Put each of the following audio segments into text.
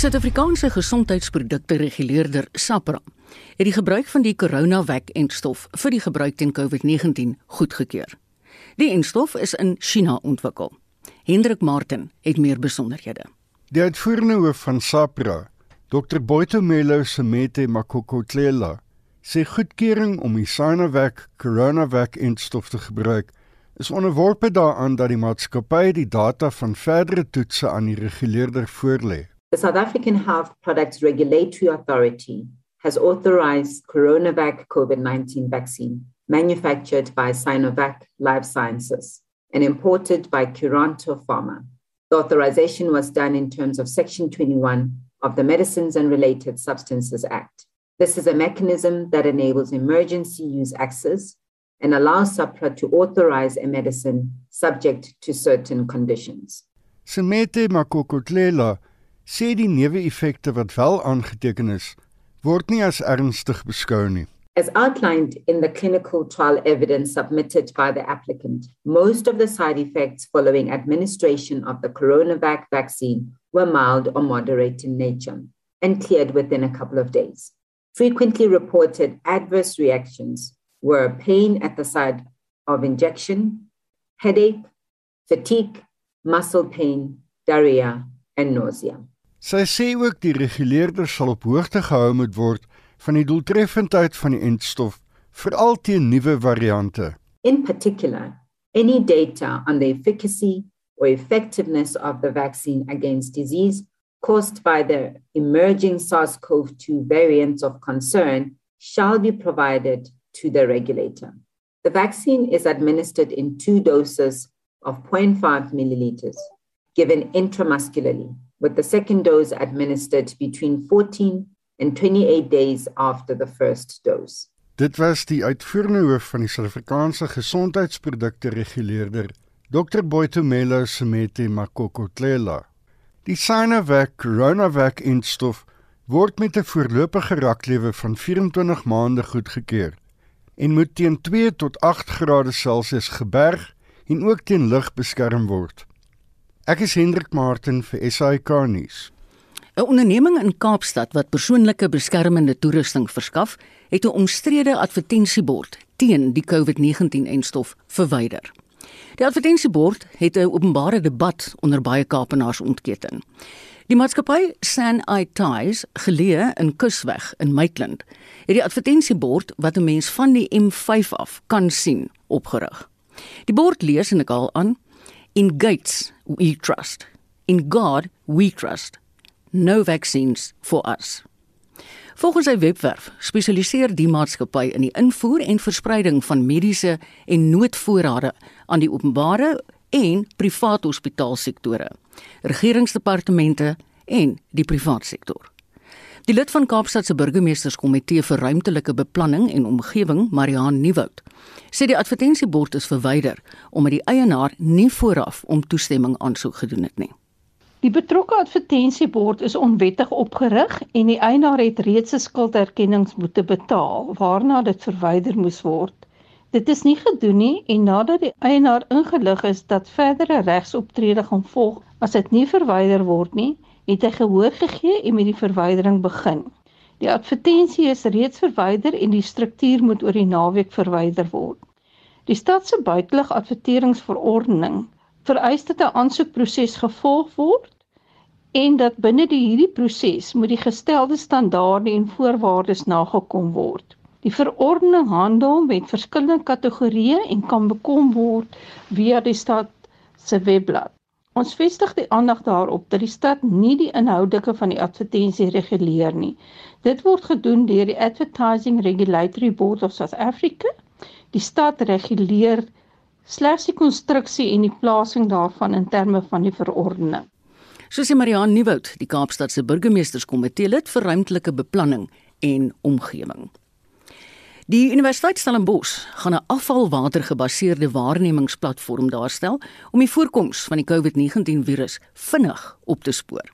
Suid-Afrikaanse gesondheidsprodukte reguleerder SAPRA het die gebruik van die CoronaVac-enstof vir die gebruik teen COVID-19 goedgekeur. Die enstof is in China ontwikkel. Hendrik Martin het meer besonderhede. Die uitvoerende hoof van SAPRA, Dr. Boitumelo Semete Makokotlela, sê goedkeuring om die Sinovac CoronaVac-enstof te gebruik is onderworpe daaraan dat die maatskappy die data van verdere toetse aan die reguleerder voorlê. The South African Health Products Regulatory Authority has authorized CoronaVac COVID-19 vaccine manufactured by Sinovac Life Sciences and imported by Curanto Pharma. The authorization was done in terms of Section 21 of the Medicines and Related Substances Act. This is a mechanism that enables emergency use access and allows SAPRA to authorize a medicine subject to certain conditions. Semete Makokotlela sê die neeweffekte wat wel aangeteken is, word nie as ernstig beskou nie. As outlined in the clinical trial evidence submitted by the applicant, most of the side effects following administration of the CoronaVac vaccine were mild or moderate in nature and cleared within a couple of days. Frequently reported adverse reactions were pain at the site of injection, headache, fatigue, muscle pain, diarrhea, and nausea. Sy sê ook die reguleerder sal op hoogte gehou moet word van die doeltreffendheid van die entstof veral teen nuwe variante. In particular, any data on the efficacy or effectiveness of the vaccine against disease caused by the emerging SARS-CoV-2 variants of concern shall be provided to the regulator. The vaccine is administered in two doses of 0.5 milliliters, given intramuscularly, with the second dose administered between 14 and 28 days after the first dose. Dit was die uitvoerende hoof van die Suid-Afrikaanse Gesondheidsprodukte Reguleerder, Dr. Boitumelo Semete Makokotlela. Die Sinovac CoronaVac-enstof word met 'n voorlopige raklewe van 24 maande goedgekeur en moet teen 2 tot 8 grade Celsius geberg en ook teen lig beskerm word. Ek is Hendrik Martin vir SAK nuus. 'n Onderneming in Kaapstad wat persoonlike beskermende toerusting verskaf, het 'n omstrede advertensiebord teen die COVID-19-enstof verwyder. Die advertensiebord het 'n openbare debat onder baie Kaapenaars ontketen. Die maatskappy San I Ties, geleë in Kusweg in Maitland, het die advertensiebord wat 'n mens van die M5 af kan sien, opgerig. Die bord lees en ek haal aan: In Gates we trust. In God we trust. No vaccines for us. Volgens sy webwerf spesialiseer die maatskappy in die invoer en verspreiding van mediese en noodvoorrade aan die openbare en privaat hospitaalsektore, regeringsdepartemente en die privaat sektor. Die lid van Kaapstad se burgemeesterskomitee vir ruimtelike beplanning en omgewing, Mariaan Nieuwoud, sê die advertensiebord is verwyder omdat die eienaar nie vooraf om toestemming aansoek gedoen het nie. Die betrokke advertensiebord is onwettig opgerig en die eienaar het reeds 'n skulderkenningsboete betaal waarna dit verwyder moes word. Dit is nie gedoen nie en nadat die eienaar ingelig is dat verdere regsoptrede gaan volg as dit nie verwyder word nie, het hy gehoor gegee en met die verwydering begin. Die advertensie is reeds verwyder en die struktuur moet oor die naweek verwyder word. Die stad se buitelug adverteringsverordening vereis dat 'n aansoekproses gevolg word en dat binne die hierdie proses moet die gestelde standaarde en voorwaardes nagekom word. Die verordening handel met verskillende kategorieë en kan bekom word via die stad se webblad. Ons vestig die aandag daarop dat die stad nie die inhoudelike van die advertensie reguleer nie. Dit word gedoen deur die Advertising Regulatory Board of South Africa. Die stad reguleer slegs die konstruksie en die plasing daarvan in terme van die verordening. Soos Mariaan Nieuwoud, die Kaapstad se burgemeesterskomitee lid vir ruimtelike beplanning en omgewing. Die Universiteit Stellenbosch gaan 'n afvalwatergebaseerde waarnemingsplatform daarstel om die voorkoms van die COVID-19 virus vinnig op te spoor.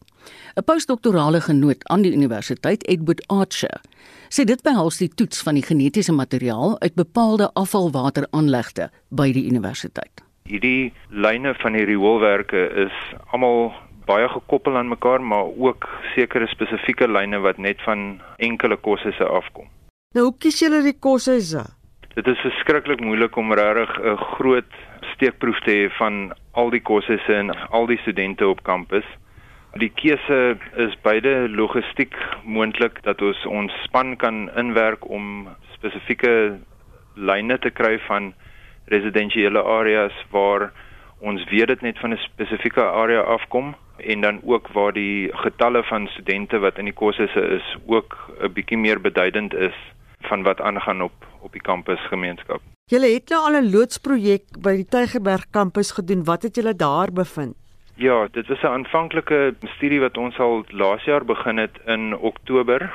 'n Postdoktorale genoot aan die universiteit, Edward Archer, sê dit behels die toets van die genetiese materiaal uit bepaalde afvalwateraanlegte by die universiteit. Hierdie lyne van die rioolwerke is almal baie gekoppel aan mekaar, maar ook sekere spesifieke lyne wat net van enkele kosse afkom. Nou, hoe kies julle die kosse? Dit is verskriklik moeilik om regtig 'n groot steekproef te hê van al die kosse en al die studente op kampus. Die keuse is beide logistiek moontlik dat ons ons span kan inwerk om spesifieke lyne te kry van residensiële areas waar ons weet dit net van 'n spesifieke area afkom en dan ook waar die getalle van studente wat in die kursusse is ook 'n bietjie meer beduidend is van wat aangaan op op die kampusgemeenskap. Julle het nou al 'n loodsprojek by die Tygerberg kampus gedoen. Wat het julle daar bevind? Ja, dit was 'n aanvanklike studie wat ons al laas jaar begin het in Oktober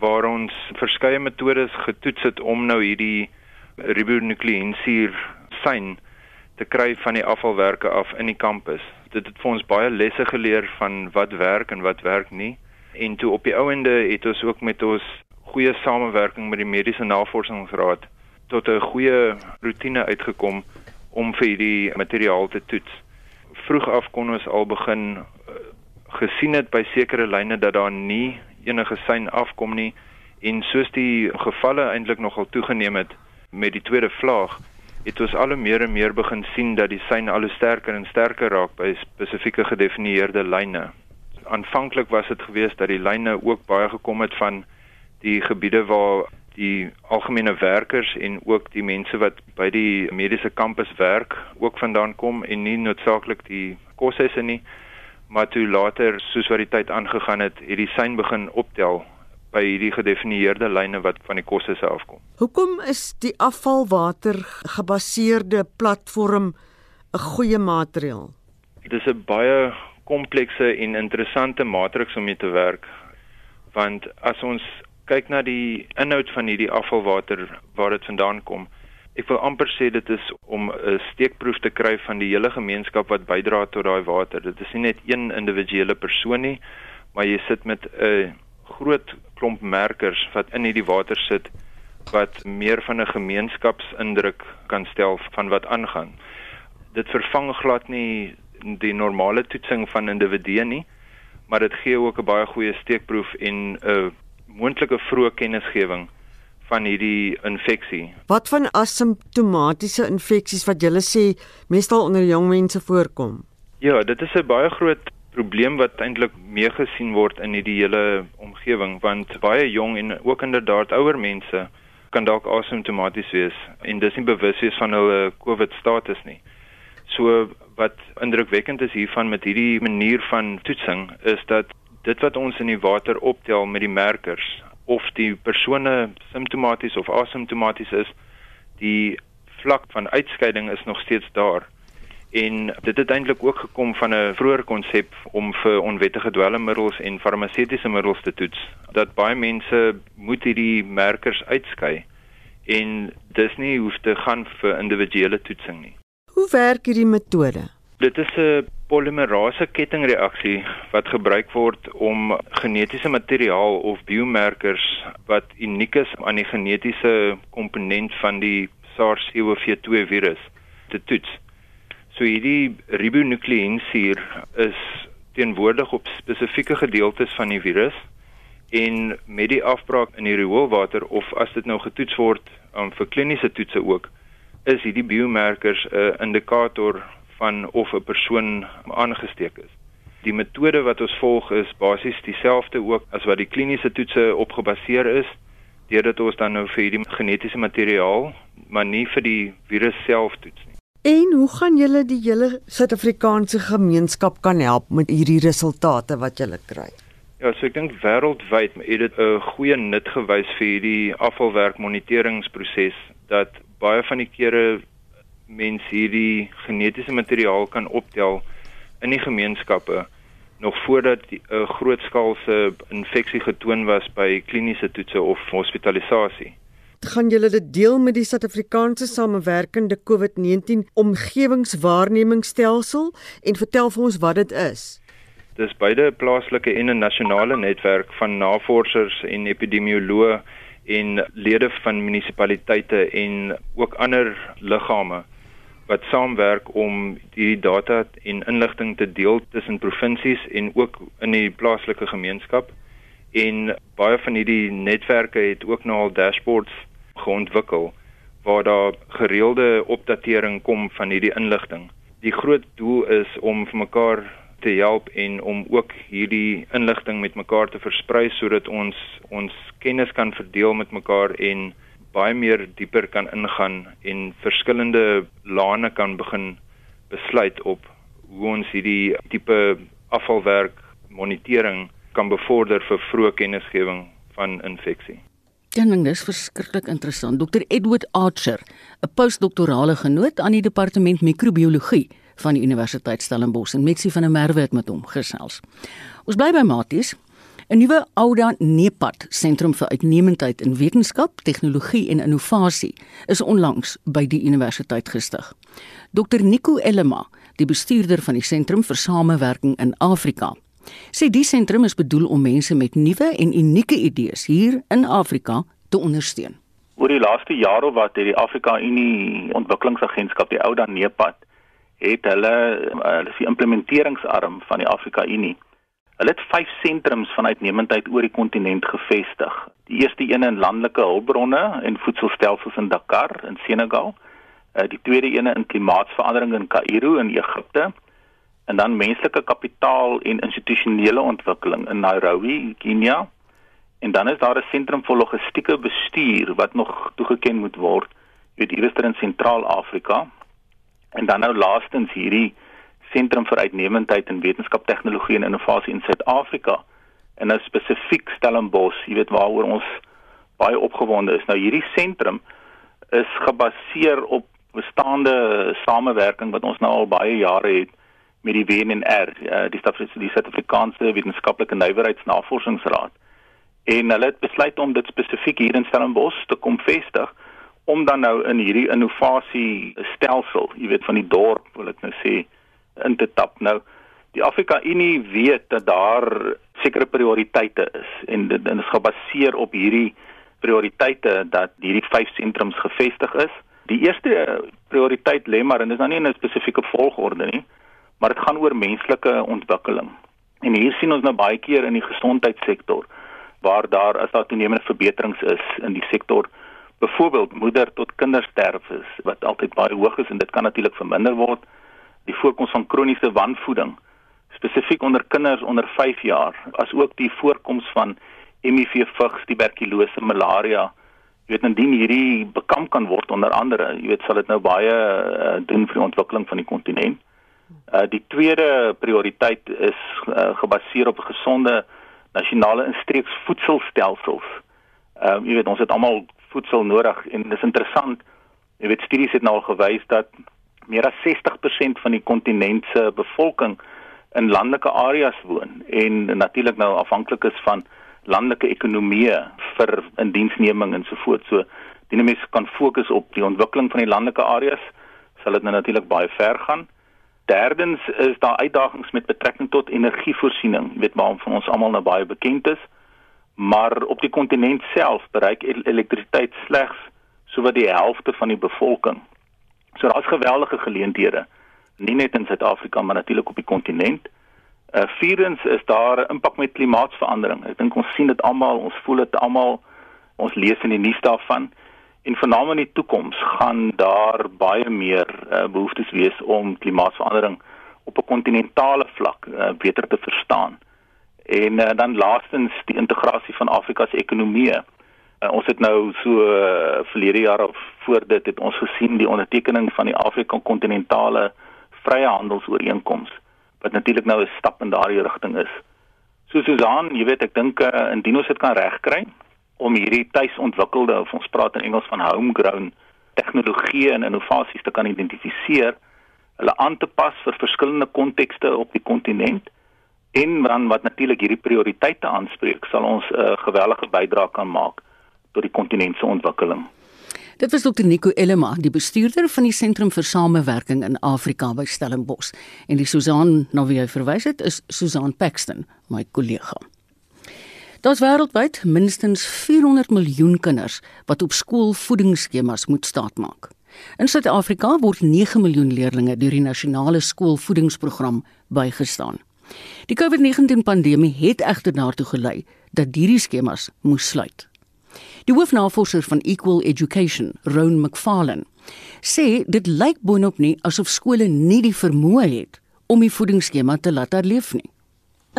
waar ons verskeie metodes getoets het om nou hierdie ribonukleinssuur syn te kry van die afvalwerke af in die kampus. Dit het vir ons baie lesse geleer van wat werk en wat werk nie. En toe op die ouende het ons ook met ons goeie samewerking met die Mediese Navorsingsraad tot 'n goeie rotine uitgekom om vir hierdie materiaal te toets. Vroeg af kon ons al begin eh, gesien het by sekere lyne dat daar nie enige sein afkom nie en soos die gevalle eintlik nogal toegeneem het met die tweede vlaag het ons al hoe meer en meer begin sien dat die sein al hoe sterker en sterker raak by spesifieke gedefinieerde lyne. Aanvanklik was dit geweest dat die lyne ook baie gekom het van die gebiede waar die algemene werkers en ook die mense wat by die mediese kampus werk ook vandaan kom en nie noodsaaklik die kossesse nie maar toe later soos wat die tyd aangegaan het het die sein begin optel by hierdie gedefinieerde lyne wat van die kosse se afkom. Hoekom is die afvalwater gebaseerde platform 'n goeie materiaal? Dit is 'n baie komplekse en interessante matriks om mee te werk. Want as ons kyk na die inhoud van hierdie afvalwater waar dit vandaan kom, ek wil amper sê dit is om 'n steekproef te kry van die hele gemeenskap wat bydra tot daai water. Dit is nie net een individuele persoon nie, maar jy sit met 'n groot klomp merkers wat in hierdie water sit wat meer van 'n gemeenskapsindruk kan stel van wat aangaan. Dit vervang glad nie die normale toetsing van individue nie, maar dit gee ook 'n baie goeie steekproef en 'n moontlike vroeë kennisgewing van hierdie infeksie. Wat van asymptomatiese infeksies wat julle sê meestal onder jong mense voorkom? Ja, dit is 'n baie groot probleem wat eintlik meegesien word in hierdie hele omgewing want baie jong en ook inderdaad ouer mense kan dalk asymptomaties wees en dis nie bewus wees van hulle COVID status nie. So wat indrukwekkend is hiervan met hierdie manier van toetsing is dat dit wat ons in die water optel met die merkers of die persone simptomaties of asymptomaties is, die vlak van uitskeiding is nog steeds daar en dit het eintlik ook gekom van 'n vroeër konsep om vir onwettige dwelmmiddels en farmaseutiese middels te toets dat baie mense moet hierdie merkers uitskei en dis nie hoef te gaan vir individuele toetsing nie. Hoe werk hierdie metode? Dit is 'n polimerase kettingreaksie wat gebruik word om genetiese materiaal of biomarkers wat uniek is aan die genetiese komponent van die SARS-CoV-2 virus te toets. So hierdie ribonukleinsuur is teenwoordig op spesifieke gedeeltes van die virus en met die afbraak in die rioolwater of as dit nou getoets word um, vir kliniese toetse ook is hierdie biomarkers 'n indikator van of 'n persoon aangesteek is. Die metode wat ons volg is basies dieselfde ook as wat die kliniese toetse op gebaseer is, deurdat ons dan nou vir hierdie genetiese materiaal, maar nie vir die virus self toets nie. En hoe gaan julle die hele Suid-Afrikaanse gemeenskap kan help met hierdie resultate wat julle kry? Ja, so ek dink wêreldwyd het dit 'n goeie nut gewys vir hierdie afvalwerk moniteringsproses dat baie van die kere mense hierdie genetiese materiaal kan optel in die gemeenskappe nog voordat 'n grootskaalse infeksie getoon was by kliniese toetse of hospitalisasie gaan julle dit deel met die Suid-Afrikaanse samewerkende COVID-19 omgewingswaarnemingsstelsel en vertel vir ons wat dit is. Dis beide 'n plaaslike en 'n nasionale netwerk van navorsers en epidemioloë en lede van munisipaliteite en ook ander liggame wat saamwerk om hierdie data en inligting te deel tussen provinsies en ook in die plaaslike gemeenskap. En baie van hierdie netwerke het ook nou al dashboards geontwikkel waar daar gereelde opdatering kom van hierdie inligting. Die groot doel is om vir mekaar te help en om ook hierdie inligting met mekaar te versprei sodat ons ons kennis kan verdeel met mekaar en baie meer dieper kan ingaan en verskillende lane kan begin besluit op hoe ons hierdie tipe afvalwerk monitering kan bevorder vir vroeë kennisgewing van infeksie. Ding dis verskriklik interessant. Dr Edward Archer, 'n postdoktorale genoot aan die departement microbiologie van die Universiteit Stellenbosch en Mitsi van der Merwe het met hom gesels. Ons bly by Maties. 'n Nuwe Ouda Nepad sentrum vir uitnemendheid in wetenskap, tegnologie en innovasie is onlangs by die universiteit gestig. Dr Nico Elema, die bestuurder van die sentrum vir samewerking in Afrika, sê die sentrum is bedoel om mense met nuwe en unieke idees hier in Afrika te ondersteun. Oor die laaste jare wat het die Afrika Unie Ontwikkelingsagentskap, die ou dan NEPAD, het hulle is die implementeringsarm van die Afrika Unie. Hulle het 5 sentrums van uitnemendheid oor die kontinent gevestig. Die eerste een in landelike hulpbronne en voedselstelsels in Dakar in Senegal. Uh, die tweede een in klimaatsverandering in Kaïro in Egipte en dan menslike kapitaal en institusionele ontwikkeling in Nairobi, Kenia. En dan is daar 'n sentrum vir logistieke bestuur wat nog toegeken moet word, weet iewers in Sentraal-Afrika. En dan nou laastens hierdie sentrum vir uitnemendheid in wetenskap, tegnologie en innovasie in Suid-Afrika. En nou spesifiek Stellenbosch, jy weet waaroor ons baie opgewonde is. Nou hierdie sentrum is gebaseer op bestaande samewerking wat ons nou al baie jare het met die WNR, uh, die Suid-Afrikaanse Wetenskaplike Nywerheidsnavorsingsraad. En hulle het besluit om dit spesifiek hier in Stellenbosch te kom vestig om dan nou in hierdie innovasie stelsel, jy weet van die dorp, wil ek nou sê, in te tap. Nou die Afrika Unie weet dat daar sekere prioriteite is en dit is gebaseer op hierdie prioriteite dat hierdie vyf sentrums gevestig is. Die eerste prioriteit lê maar en dis nou nie 'n spesifieke volgorde nie, maar dit gaan oor menslike ontwikkeling. En hier sien ons nou baie keer in die gesondheidssektor waar daar as daar toenemende verbeterings is in die sektor byvoorbeeld moeder tot kindersterftes wat altyd baie hoog is en dit kan natuurlik verminder word die voorkoms van kroniese wanvoeding spesifiek onder kinders onder 5 jaar asook die voorkoms van HIV vigs tuberkulose malaria jy weet indien hierdie bekamp kan word onder andere jy weet sal dit nou baie uh, doen vir die ontwikkeling van die kontinent Uh, die tweede prioriteit is uh, gebaseer op gesonde nasionale en streeks voedselstelsels. Ehm uh, jy weet ons het almal voedsel nodig en dis interessant. Jy weet studies het nou al gewys dat meer as 60% van die kontinent se bevolking in landelike areas woon en natuurlik nou afhanklik is van landelike ekonomie vir indiensneming en so voort. So die mense kan fokus op die ontwikkeling van die landelike areas sal dit nou natuurlik baie ver gaan. Derdens is daar uitdagings met betrekking tot energievoorsiening, weet waarom van ons almal nou baie bekend is. Maar op die kontinent self bereik elektrisiteit slegs sowat die helfte van die bevolking. So daar's geweldige geleenthede, nie net in Suid-Afrika maar natuurlik op die kontinent. Uh vierens is daar 'n impak met klimaatsverandering. Ek dink ons sien dit almal, ons voel dit almal. Ons lees in die nuus daarvan. En veral in die toekoms gaan daar baie meer uh, behoeftes wees om klimaatsverandering op 'n kontinentale vlak uh, beter te verstaan. En uh, dan laastens die integrasie van Afrika se ekonomie. Uh, ons het nou so uh, verlede jaar of voor dit het ons gesien die ondertekening van die Afrika kontinentale vrye handelsooreenkoms wat natuurlik nou 'n stap in daardie rigting is. So Susan, jy weet ek dink uh, indien ons dit kan regkry, om hierdie tuisontwikkelde of ons praat in Engels van homegrown tegnologie en innovasies te kan identifiseer, hulle aan te pas vir verskillende kontekste op die kontinent en dan wat natuurlik hierdie prioriteite aanspreek, sal ons 'n uh, gewellige bydrae kan maak tot die kontinent se ontwikkeling. Dit was Dr Nico Elema, die bestuurder van die Sentrum vir Samewerking in Afrika by Stellenbosch en die Susan na wie hy verwys het is Susan Paxton, my kollega. Daar's wêreldwyd minstens 400 miljoen kinders wat op skoolvoedingsskemas moet staatmaak. In Suid-Afrika word 9 miljoen leerders deur die nasionale skoolvoedingsprogram bygestaan. Die COVID-19 pandemie het egter daartoe gelei dat hierdie skemas moes sluit. Die hoofnavorser van Equal Education, Roan McFarlane, sê dit lyk boonop nie asof skole nie die vermoë het om die voedingsskema te laat herleef nie.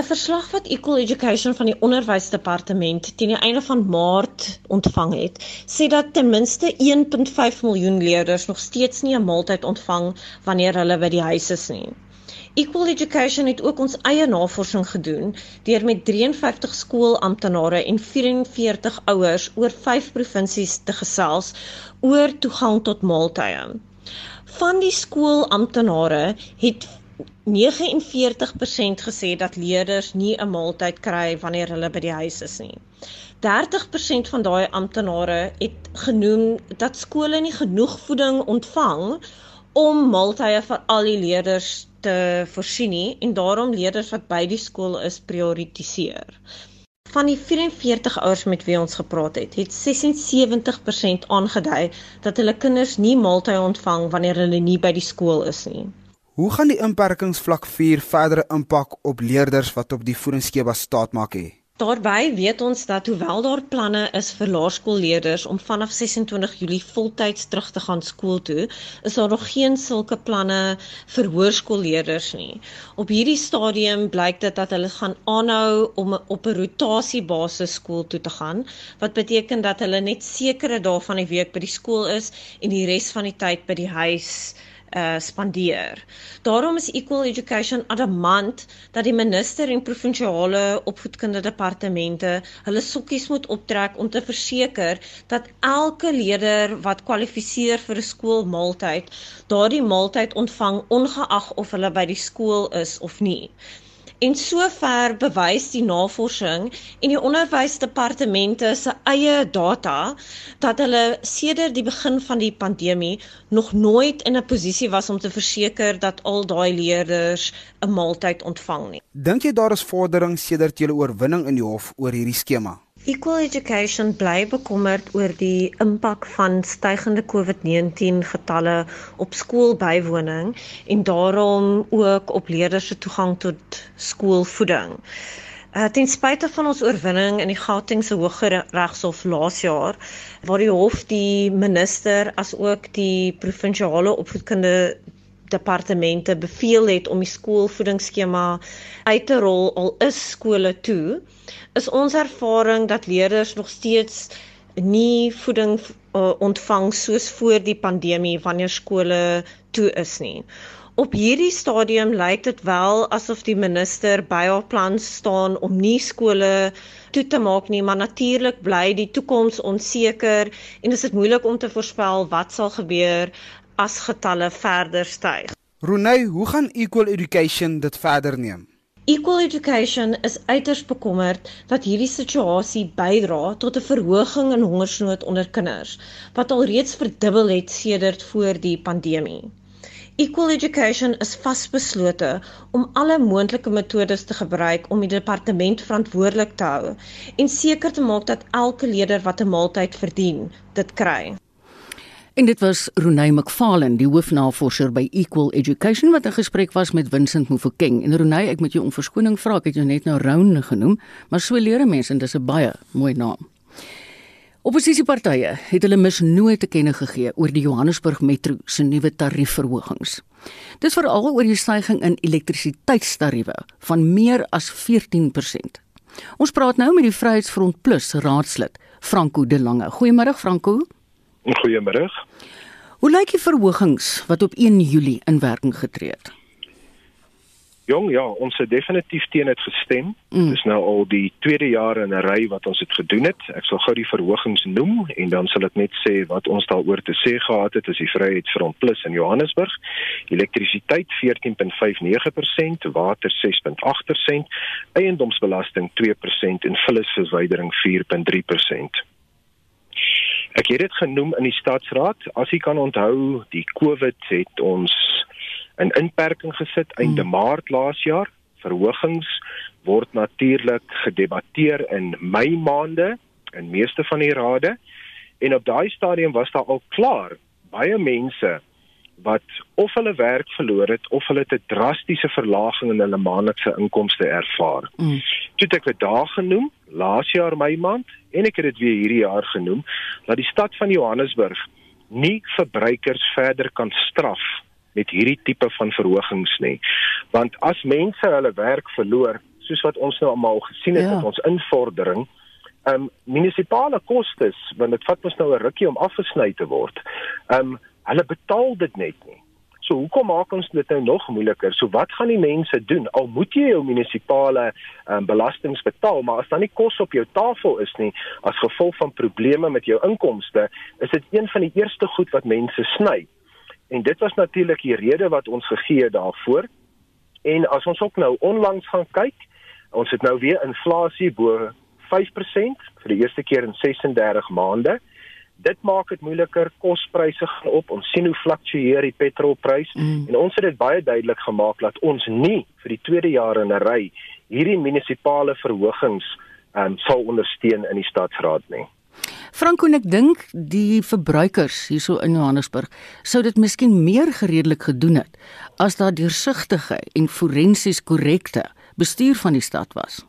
'n Verslag wat Equal Education van die Onderwysdepartement teen die einde van Maart ontvang het, sê dat ten minste 1.5 miljoen leerders nog steeds nie 'n maaltyd ontvang wanneer hulle by die huis is nie. Equal Education het ook ons eie navorsing gedoen deur met 53 skoolamptenare en 44 ouers oor 5 provinsies te gesels oor toegang tot maaltye. Van die skoolamptenare het 49% gesê dat leerders nie 'n maaltyd kry wanneer hulle by die huis is nie. 30% van daai amptenare het genoem dat skole nie genoeg voeding ontvang om maaltye vir al die leerders te voorsien nie en daarom leerders wat by die skool is prioritiseer. Van die 44 ouers met wie ons gepraat het, het 76% aangedui dat hulle kinders nie maaltye ontvang wanneer hulle nie by die skool is nie. Hoe gaan die inperkingsvlak 4 verdere impak op leerders wat op die voedingsskema staat maak hê? Daarby weet ons dat hoewel daar planne is vir laerskoolleerders om vanaf 26 Julie voltyds terug te gaan skool toe, is daar nog geen sulke planne vir hoërskoolleerders nie. Op hierdie stadium blyk dit dat hulle gaan aanhou om op 'n rotasiebasis skool toe te gaan, wat beteken dat hulle net sekere dae van die week by die skool is en die res van die tyd by die huis uh spandeer. Daarom is Equal Education adamant dat die minister en provinsiale opvoedkundige departemente hulle sokkies moet optrek om te verseker dat elke leerder wat kwalifiseer vir 'n skoolmaaltyd, daardie maaltyd ontvang ongeag of hulle by die skool is of nie. En sover bewys die navorsing en die onderwysdepartemente se eie data dat hulle sedert die begin van die pandemie nog nooit in 'n posisie was om te verseker dat al daai leerders 'n maaltyd ontvang nie. Dink jy daar is vordering sedert julle oorwinning in die hof oor hierdie skema? Equal Education bly bekommerd oor die impak van stygende COVID-19 getalle op skoolbywoning en daarom ook op leerders se toegang tot skoolvoeding. Uh, ten spyte van ons oorwinning in die Gautengse Hooggeregshof laas jaar waar die hof die minister as ook die provinsiale opvoedkundige departemente beveel het om die skoolvoedingsskema uit te rol al is skole toe is ons ervaring dat leerders nog steeds nie voeding uh, ontvang soos voor die pandemie wanneer skole toe is nie. Op hierdie stadium lyk dit wel asof die minister by haar plan staan om nie skole toe te maak nie, maar natuurlik bly die toekoms onseker en dit is moeilik om te voorspel wat sal gebeur as getalle verder styg. Ronay, hoe gaan Equal Education dit verder neem? Equal Education is uiters bekommerd dat hierdie situasie bydra tot 'n verhoging in hongersnood onder kinders wat alreeds verdubbel het sedert voor die pandemie. Equal Education is vasbeslote om alle moontlike metodes te gebruik om die departement verantwoordelik te hou en seker te maak dat elke leerder wat 'n maaltyd verdien, dit kry. En dit was Ronay McFarlane, die hoofnavorser by Equal Education wat 'n gesprek was met Vincent Mofokeng. En Ronay, ek moet jou om verskoning vra, ek het jou net nou Round genoem, maar so leer mense en dis 'n baie mooi naam. Opposisiepartye het hulle misnooi te kenne gegee oor die Johannesburg Metro se nuwe tariefverhogings. Dis veral oor die stygings in elektrisiteitstariewe van meer as 14%. Ons praat nou met die Vryheidsfront Plus raadslid, Franco De Lange. Goeiemôre Franco. Goeiemôre. Hoe lyk die verhogings wat op 1 Julie in werking getree het? Jong, ja, ons het definitief teen dit gestem. Mm. Dis nou al die tweede jaar in 'n ry wat ons dit gedoen het. Ek sal gou die verhogings noem en dan sal ek net sê wat ons daaroor te sê gehad het. Is die Vryheidsfront Plus in Johannesburg. Elektrisiteit 14.59%, water 6.8%, eiendomsbelasting 2% en vullisverwydering 4.3%. Ek het dit genoem in die stadsraad. As jy kan onthou, die COVID het ons in inperking gesit einde hmm. Maart laas jaar. Verhogings word natuurlik gedebatteer in Mei maande in meeste van die rade en op daai stadium was daar al klaar baie mense wat of hulle werk verloor het of hulle 'n drastiese verlaging in hulle maandelikse inkomste ervaar. Mm. Toe ek dit daar genoem, laas jaar my maand en ek het dit weer hierdie jaar genoem, dat die stad van Johannesburg nie verbruikers verder kan straf met hierdie tipe van verhogings nie. Want as mense hulle werk verloor, soos wat ons nou almal gesien het ja. met ons invordering, ehm um, munisipale kostes, want dit vat mos nou 'n rukkie om afgesny te word. Ehm um, hulle betaal dit net nie. So hoekom maak ons dit nou nog moeiliker? So wat gaan die mense doen? Al moet jy jou munisipale um, belastings betaal, maar as dan nie kos op jou tafel is nie as gevolg van probleme met jou inkomste, is dit een van die eerste goed wat mense sny. En dit was natuurlik die rede wat ons gegee het daarvoor. En as ons ook nou onlangs gaan kyk, ons het nou weer inflasie bo 5% vir die eerste keer in 36 maande. Dit maak dit moeiliker, kospryse gaan op. Ons sien hoe fluktueer die petrolprys mm. en ons het dit baie duidelik gemaak dat ons nie vir die tweede jaar in 'n ry hierdie munisipale verhogings um, sal ondersteun in die stadsraad nie. Franco ek dink die verbruikers hierso in Johannesburg sou dit miskien meer gereedelik gedoen het as daar deursigtige en forensies korrekte bestuur van die stad was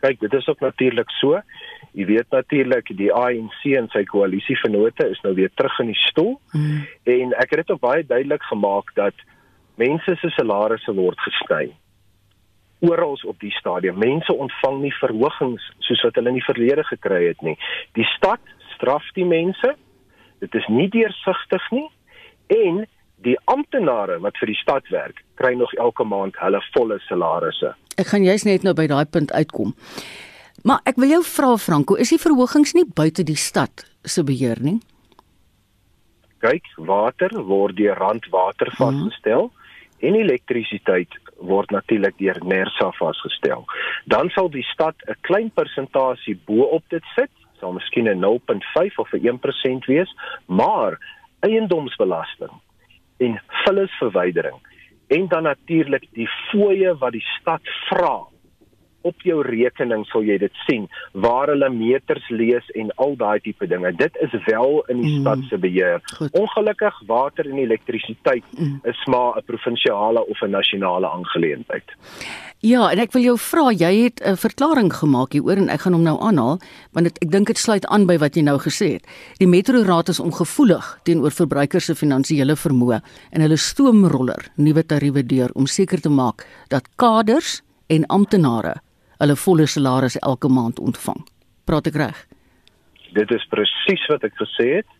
kyk, dit is ook natuurlik so. Jy weet natuurlik die ANC en sy koalisievennote is nou weer terug in die stoel. Mm. En ek het dit ook baie duidelik gemaak dat mense se salarisse word gesny. Oral op die stadium, mense ontvang nie verhogings soos wat hulle in die verlede gekry het nie. Die stad straf die mense. Dit is nie deursigtig nie en die amptenare wat vir die stad werk, kry nog elke maand hulle volle salarisse. Ek gaan juist net nou by daai punt uitkom. Maar ek wil jou vra Franco, is die verhogings nie buite die stad se beheer nie? Kyk, water word deur Randwater vasgestel hmm. en elektrisiteit word natuurlik deur Nersa vasgestel. Dan sal die stad 'n klein persentasie bo-op dit sit, sal miskien 'n 0.5 of 'n 1% wees, maar eiendomsbelasting en vullisverwydering. En dan natuurlik die fooie wat die stad vra op jou rekening sal jy dit sien waar hulle meters lees en al daai tipe dinge. Dit is wel in die mm. stad se beheer. Goed. Ongelukkig water en elektrisiteit mm. is maar 'n provinsiale of 'n nasionale aangeleentheid. Ja, en ek wil jou vra, jy het 'n verklaring gemaak hieroor en ek gaan hom nou aanhaal, want dit, ek dink dit sluit aan by wat jy nou gesê het. Die Metroraad is ongevoelig teenoor verbruikers se finansiële vermoë en hulle stoomroller nuwe tariewe deur om seker te maak dat kaders en amptenare hulle volle salaris elke maand ontvang. Praat ek reg? Dit is presies wat ek gesê het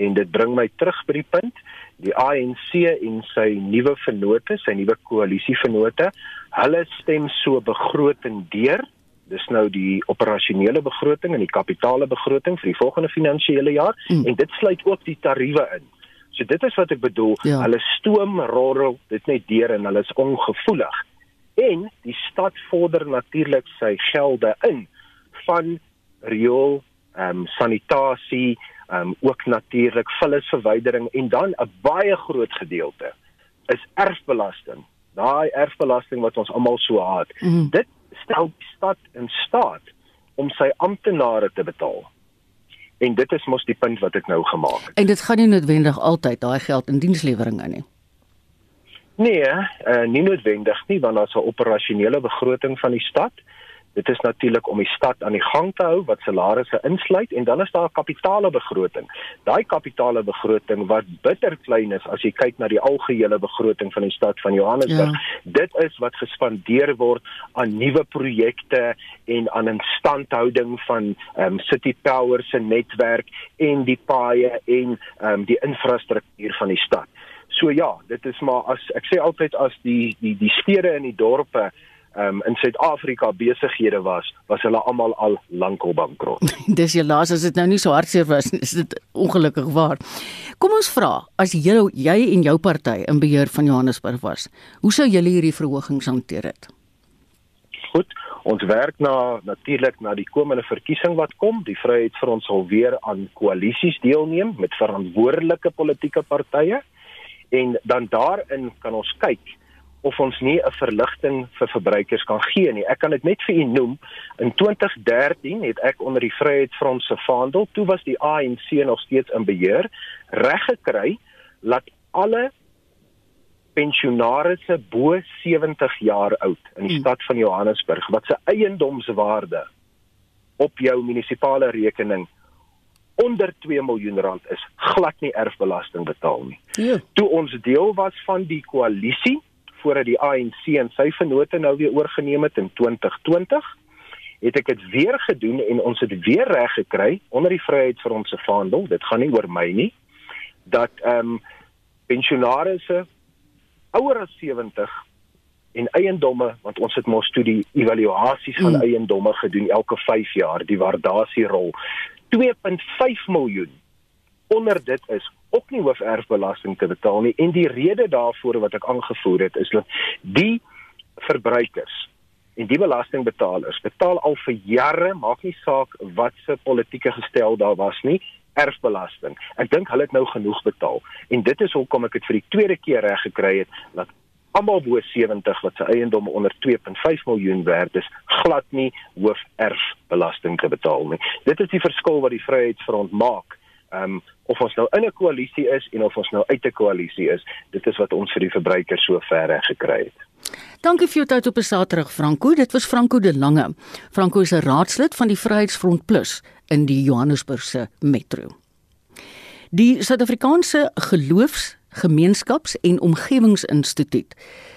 en dit bring my terug by die punt die ANC en sy nuwe vennote, sy nuwe koalisievennote, hulle stem so begroting deur. Dis nou die operasionele begroting en die kapitale begroting vir die volgende finansiële jaar mm. en dit sluit ook die tariewe in. So dit is wat ek bedoel, ja. hulle stoom rol dit net deur en hulle is ongevoelig en die stad vorder natuurlik sy gelde in van riool, ehm um, sanitasie, ehm um, ook natuurlik vullisverwydering en dan 'n baie groot gedeelte is erfbelasting. Daai erfbelasting wat ons almal so haat. Mm. Dit stel die stad in staat om sy amptenare te betaal. En dit is mos die punt wat ek nou gemaak het. En dit gaan nie noodwendig altyd daai geld in diensleweringe nie. Nee, uh, nie noodwendig nie want daar's 'n operasionele begroting van die stad. Dit is natuurlik om die stad aan die gang te hou wat salarisse insluit en dan is daar 'n kapitale begroting. Daai kapitale begroting wat bitter klein is as jy kyk na die algehele begroting van die stad van Johannesburg. Ja. Dit is wat gespandeer word aan nuwe projekte en aan instandhouding van ehm um, City Power se netwerk en die paaie en ehm um, die infrastruktuur van die stad. So ja, dit is maar as ek sê altyd as die die die stede en die dorpe um, in Suid-Afrika besighede was, was hulle almal al lankal bankrot. Dis jy laas as dit nou nie so hartseer was, is dit ongelukkig waar. Kom ons vra, as jy jy en jou party in beheer van Johannesburg was, hoe sou julle hierdie verhogings hanteer het? Goed, ons werk na natuurlik na die komende verkiesing wat kom. Die Vryheid vir ons sal weer aan koalisies deelneem met verantwoordelike politieke partye en dan daarin kan ons kyk of ons nie 'n verligting vir verbruikers kan gee nie. Ek kan dit net vir u noem. In 2013 het ek onder die Vryheidsfront se vaandel, toe was die ANC nog steeds in beheer, reg gekry dat alle pensionaarsse bo 70 jaar oud in die hmm. stad van Johannesburg wat se eiendomswaarde op jou munisipale rekening onder 2 miljoen rand is, glad nie erfbelasting betaal nie. Ja. Toe ons deel was van die koalisie voordat die ANC en sy vennote nou weer oorgeneem het in 2020, het ek dit weer gedoen en ons het weer reg gekry onder die Vryheidsfront se vaandel. Dit gaan nie oor my nie dat ehm um, pensionaarsse ouer as 70 en eiendomme want ons het mos toe die evaluasies van mm. eiendomme gedoen elke 5 jaar die waardasierol 2.5 miljoen onder dit is ook nie hooferfbelasting te betaal nie en die rede daarvoor wat ek aangevoer het is dat die verbruikers en die belastingbetalers betaal al vir jare maak nie saak wat se politieke gestel daar was nie erfbelasting. Ek dink hulle het nou genoeg betaal en dit is hoekom ek dit vir die tweede keer reg gekry het dat almal bo 70 wat se eiendom onder 2.5 miljoen werd is, glad nie hoof erfbelasting te betaal nie. Dit is die verskil wat die Vryheidsfront maak. Ehm um, of ons nou in 'n koalisie is en of ons nou uit 'n koalisie is, dit is wat ons vir die verbruikers so ver reg gekry het. Dankie vir jou tyd op 'n Saterdag Franco. Dit was Franco de Lange. Franco is 'n raadslid van die Vryheidsfront Plus in die Johannesburgse metro. Die Suid-Afrikaanse Geloofs Gemeenskaps- en Omgewingsinstituut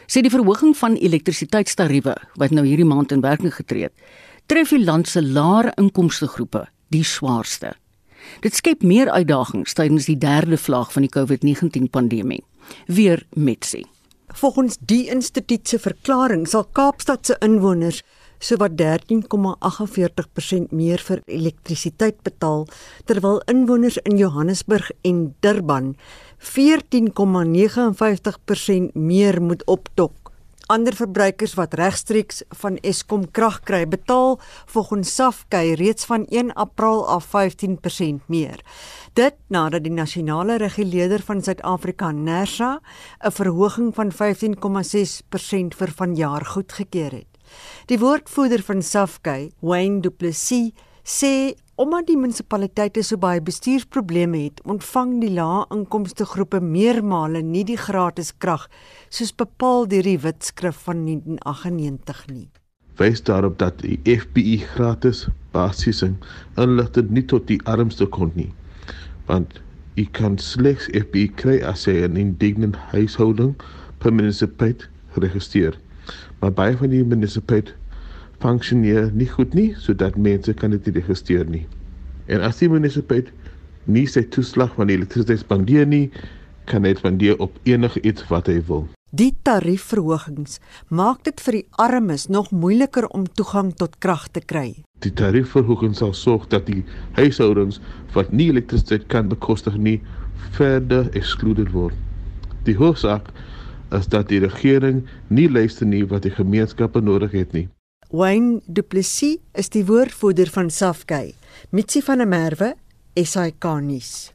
sê die verhoging van elektrisiteitstariewe wat nou hierdie maand in werking getree het, tref die land se lae inkomste groepe die swaarste. Dit skep meer uitdagings tydens die derde vlaag van die COVID-19 pandemie. Weer Metsi. Volgens die instituut se verklaring sal Kaapstad se inwoners sowat 13,48% meer vir elektrisiteit betaal terwyl inwoners in Johannesburg en Durban 14,59% meer moet optok. Ander verbruikers wat regstreeks van Eskom krag kry, betaal volgens Safkey reeds van 1 April af 15% meer. Dit nadat die nasionale reguleerder van Suid-Afrika, Nersa, 'n verhoging van 15,6% vir vanjaar goedgekeur het. Die woordvoerder van Safkey, Wayne Du Plessis, sê omdat die munisipaliteite so baie bestuursprobleme het, ontvang die lae-inkomste groepe meermale nie die gratis krag soos bepaal deur die wetskrif van 1998 nie. Wys daarop dat die FBI gratis basiese inligting nie tot die armste kon nie. Want u kan slegs FBI kry as jy 'n indignant huishouding per munisipaliteit registreer. Maar baie van die munisipaliteite funksioneer nie goed nie sodat mense kan dit registreer nie. En as die munisipaliteit nie sy toeslag van elektrisiteit spandeer nie, kan dit spandeer op enige iets wat hy wil. Die tariefverhogings maak dit vir die armes nog moeiliker om toegang tot krag te kry. Die tariefverhogings sal sorg dat die huishoudings wat nie elektrisiteit kan bekostig nie, verder excluded word. Die hoofsaak is dat die regering nie luister nie wat die gemeenskappe nodig het nie. Wayne Du Plessis is die woordvoerder van Safkey. Mitsi van der Merwe, SAK nuus.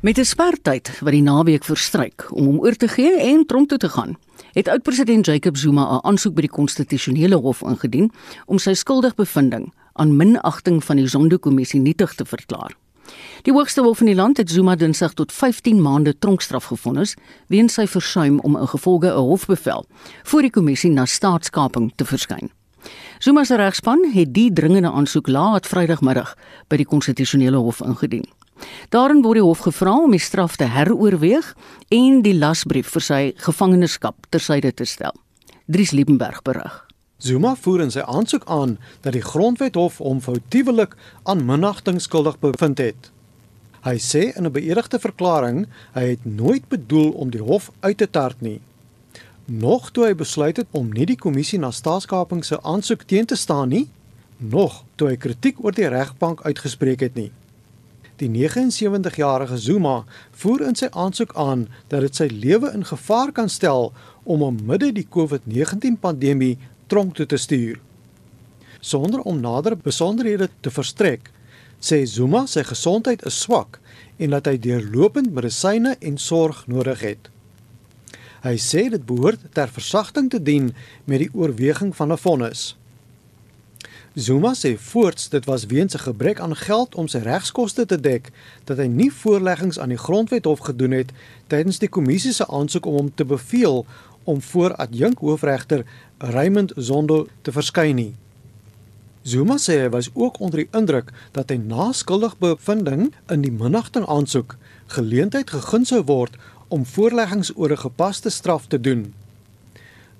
Met 'n spertyd wat die naweek verstryk om hom oor te gee en tronk toe te gaan, het oud-president Jacob Zuma 'n aansoek by die konstitusionele hof ingedien om sy skuldigbevindings aan minagting van die Zondo-kommissie nietig te verklaar. Die hoogste hof in die land het Zuma dinsdag tot 15 maande tronkstraf gevonnis weens sy versuim om ingevolge 'n hofbevel voor die kommissie na staatskaping te verskyn. Zuma se regspan het die dringende aansoek laat Vrydagmiddag by die konstitusionele hof ingedien. Daarin word die hof gevra om die straf te heroorweeg en die lasbrief vir sy gevangenskap tersyde te stel. Dries Liebenberg berig. Zuma voer in sy aansoek aan dat die Grondwethof hom foutiewelik aan minagting skuldig bevind het. Hy sê in 'n beëdigde verklaring hy het nooit bedoel om die hof uit te tart nie. Nog toe hy besluit het om nie die kommissie na staatskaping se aansoek teen te staan nie, nog toe hy kritiek oor die regbank uitgespreek het nie. Die 79-jarige Zuma voer in sy aansoek aan dat dit sy lewe in gevaar kan stel om om midde die COVID-19 pandemie tronk toe te stuur. Sonder om nader besonderhede te verstrek, Sê Zuma sy gesondheid is swak en dat hy deurlopend medisyne en sorg nodig het. Hy sê dit behoort ter versagting te dien met die oorweging van 'n vonnis. Zuma sê voorts dit was weens 'n gebrek aan geld om sy regskoste te dek dat hy nie voorleggings aan die Grondwethof gedoen het tydens die kommissie se aansoek om hom te beveel om voor adjunk hoofregter Raymond Zondo te verskyn nie. Zuma sê hy was ook onder die indruk dat hy na skuldig bevinding in die minnagting aansoek geleentheid gegee sou word om voorleggings oor 'n gepaste straf te doen.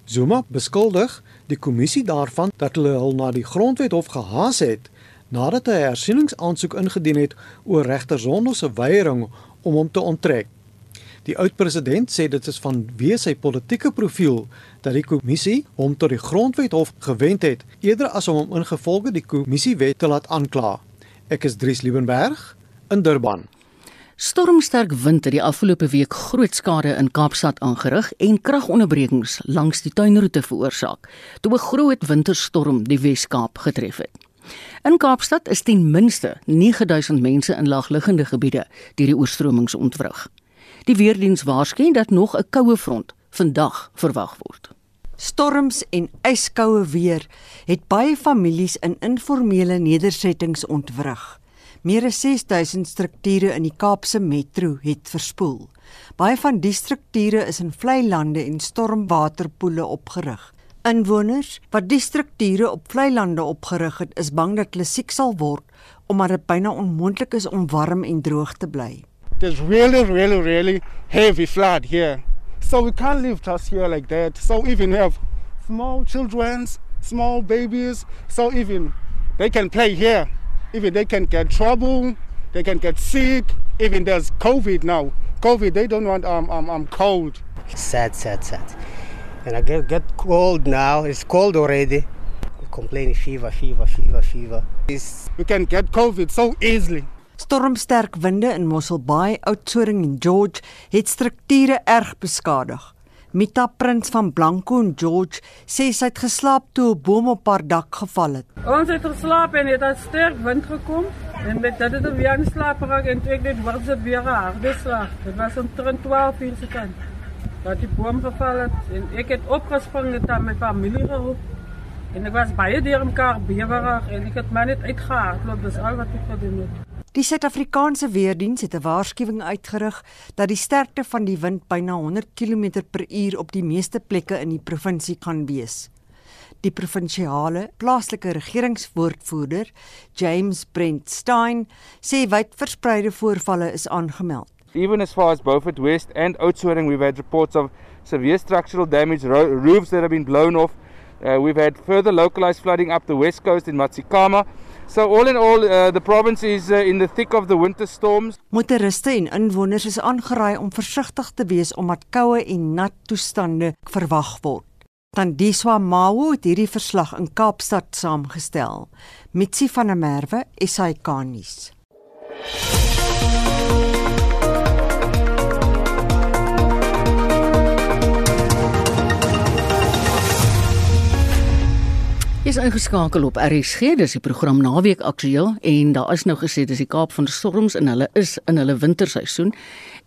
Zuma beskuldig die kommissie daarvan dat hulle hul na die grondwethof gehaas het nadat hy 'n hersieningsaansoek ingedien het oor regter Zondo se weiering om hom te onttrek. Die oud-president sê dit is vanweë sy politieke profiel dat die kommissie hom tot die grondwethof gewend het eerder as om hom ingevolge die kommissiewet te laat aankla. Ek is Dries Liebenberg in Durban. Stormsterk wind het die afgelope week groot skade in Kaapstad aangerig en kragonderbrekings langs die tuinroete veroorsaak toe 'n groot winterstorm die Wes-Kaap getref het. In Kaapstad is ten minste 9000 mense in laagliggende gebiede deur die oorstromings ontwrig. Die weerdiens waarsku dat nog 'n koue front vandag verwag word. Storms en yskoue weer het baie families in informele nedersettings ontwrig. Meer as 6000 strukture in die Kaapse metro het verspoel. Baie van die strukture is in vlei lande en stormwaterpoele opgerig. Inwoners wat die strukture op vlei lande opgerig het, is bang dat hulle siek sal word omdat dit byna onmoontlik is om warm en droog te bly. There's really really really heavy flood here. So we can't live just here like that. So even we have small children, small babies, so even they can play here. even they can get trouble, they can get sick. Even there's COVID now. COVID, they don't want um, um, um cold. Sad, sad, sad. And I get get cold now. It's cold already. Complaining fever, fever, fever, fever. It's, we can get COVID so easily. Stormsterk winde in Mossel Bay, Oudtshoorn en George het strukture erg beskadig. Mita Prins van Blanco en George sê sy het geslaap toe 'n boom op haar dak geval het. Ons het geslaap en dit het sterk wind gekom en met dit het weer in slaap geraak en ek net was dit weer 'n harde slag. Dit was omtrent 12 uur se kant. Dat die boom geval het en ek het opgespring het aan my familie geroep. En ek was baie deur mekaar bewerig en ek het my net uitgehardloop. Dis al wat ek gedoen het. Die Suid-Afrikaanse weerdiens het 'n waarskuwing uitgerig dat die sterkte van die wind byna 100 km/h op die meeste plekke in die provinsie kan wees. Die provinsiale plaaslike regeringswoordvoerder, James Brent Stein, sê wyd verspreide voorvalle is aangemeld. Even as far as Beaufort West and Oudtshoorn, we've had reports of severe structural damage, ro roofs that have been blown off. Uh, we've had further localized flooding up the west coast in Matsikama. So all in all uh, the province is uh, in the thick of the winter storms. Motoriste en inwoners is aangeraai om versigtig te wees omdat koue en nat toestande verwag word. Tandiswa Mawu het hierdie verslag in Kaapstad saamgestel. Mitsi van der Merwe, SAK-nuus. Is ingeskakel op RSG, dis die program Naweek Aktueel en daar is nou gesê dis die Kaap van Storms en hulle is in hulle winterseisoen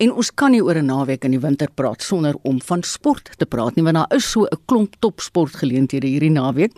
en ons kan nie oor 'n naweek in die winter praat sonder om van sport te praat nie want daar is so 'n klomp topsportgeleenthede hierdie naweek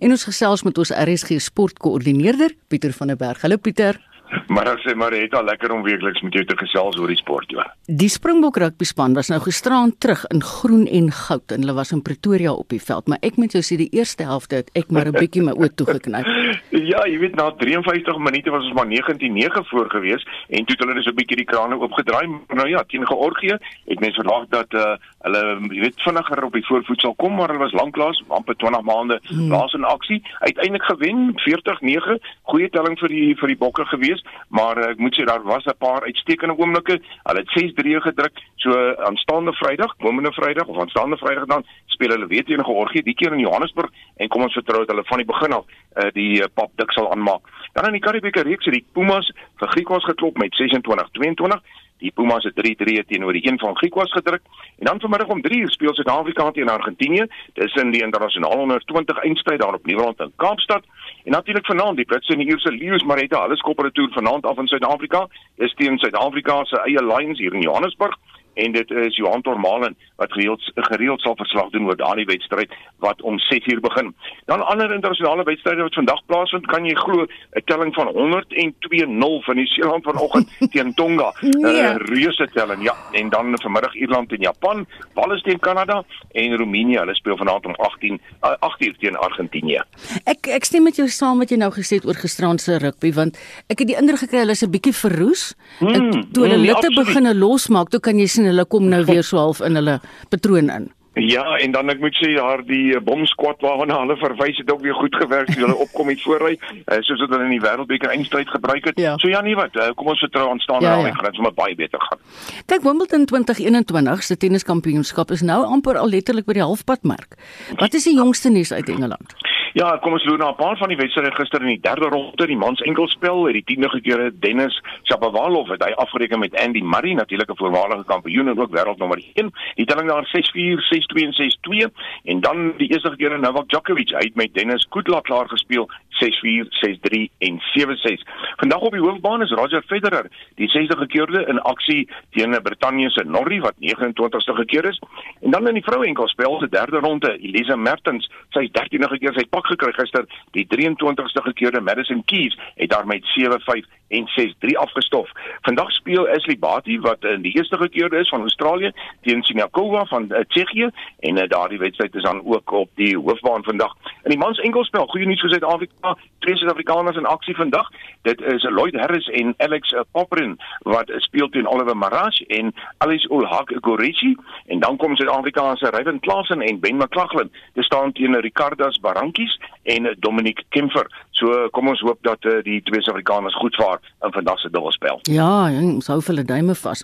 en ons gesels met ons RSG sportkoördineerder Pieter van der Berg. Hallo Pieter. Maar ek sê maar het al lekker om weekliks met jou te gesels oor die sport, ja. Die Springbok rugby span was nou gisteraan terug in groen en goud en hulle was in Pretoria op die veld, maar ek moet jou sê die eerste helfte het ek maar 'n bietjie my oë toegeknyp. ja, jy weet na 53 minute was ons maar 19-9 voor gewees en toe het hulle so 'n bietjie die krane oopgedraai. Nou ja, teen Georgië het mense verwag dat uh, hulle jy weet vinniger op die voorvoet sal kom, maar hulle was lanklaas amper 20 maande hmm. laas in aksie. Uiteindelik gewen 40-9, goeie telling vir die vir die bokke gewees maar ek moet sê daar was 'n paar uitstekende oomblikke. Hulle het 6-3 gedruk. So aanstaande Vrydag, komende Vrydag of aanstaande Vrydag dan speel hulle weer teen Georgië, die keer in Johannesburg en kom ons vertrou dat hulle van die begin af uh, die uh, pap dik sal aanmaak. Dan in die Karibieke reeks het die Pumas vir Griekwas geklop met 26-22. Die Pumas het 3-3 teenoor die een van Griekwas gedruk. En dan vanmiddag om 3 uur speel Suid-Afrika teen Argentinië. Dis in die internasionale onder 20 eindstryd daar op Nieuweland in Kaapstad. En natuurlik vanaand die Britse en die Ierse Lions Marita, hulle skop 'n retour vanaand af in Suid-Afrika. Dis teen Suid-Afrika se eie Lions hier in Johannesburg en dit is Johan Tormalen wat gereeld gereeld sal verslag doen oor daardie wedstryd wat om 6uur begin. Dan ander internasionale wedstryde wat vandag plaasvind, kan jy glo 'n telling van 102-0 van die Seeland vanoggend teen Tonga. 'n nee. uh, Reuse telling, ja. En dan vanmiddag Ierland en Japan, Wales teen Kanada en Roemenië. Hulle speel vanaand om 18 uh, 8uur teen Argentinië. Ek ek stem met jou saam wat jy nou gesê het oor gisterand se rugby want ek het die indruk gekry hulle is 'n bietjie verroes. Hmm, en toe hulle mm, litte begine losmaak, toe kan jy sien hulle kom nou weer so half in hulle patroon in. Ja, en dan ek moet sê daar die eh, bomskwad waarna hulle verwys het ook weer goed gewerk. Hulle opkom met voorry, uh, soos wat hulle in die wêreldbeker eindstryd gebruik het. Ja. So ja, nee wat, uh, kom ons vertrou aan staan ja, ja. en gaan sommer baie beter gaan. Kyk, Wimbledon 2021 se tenniskampioenskap is nou amper al letterlik by die halfpadmerk. Wat is die jongste nuus uit Engeland? Ja, kom ons loop na 'n paar van die wedstryde gister in die derde ronde, die mans enkelspel, het die 10de gekeerde Dennis Shapovalov het hy afgereken met Andy Murray, natuurlik 'n voormalige kampioen en ook wêreldnommer 1. Die telling daar 6-4, 6-2 en 6-2 en dan die eerste keer Novak Djokovic, hy het met Dennis Kudla klaar gespeel 6-4, 6-3 en 7-6. Vandag op die hoofbaan is Roger Federer, die 60 gekeerde in aksie teen Brittanje se Norrie wat 29ste gekeer is. En dan in die vroue enkelspel se derde ronde, Elise Mertens, sy 13de gekeer sy pak gekry gister, die 23ste gekeerde Madison Keys het daar met 7-5 en 6-3 afgestof. Vandag speel Ashley Barty wat in die eerste gekeerde is van Australië teen Siniakova van uh, Tsjechië en uh, daardie wedstryd is dan ook op die hoofbaan vandag. In die mans enkelspel, goeie nuus vir Suid-Afrika, twee Suid-Afrikaners in aksie vandag. Dit is Lloyd Harris en Alex Popperin wat speel teen Oliver Maraj en Alice Ulhak Gorici en dan kom Suid-Afrika se Ryan Klassen en Ben McLaughlin. Dit staan teen Ricardas Barranquis en Dominic Kemfer. So kom ons hoop dat uh, die twee Suid-Afrikaners goed vaar in vandag se dubbelspel. Ja, ons hou hulle duime vas.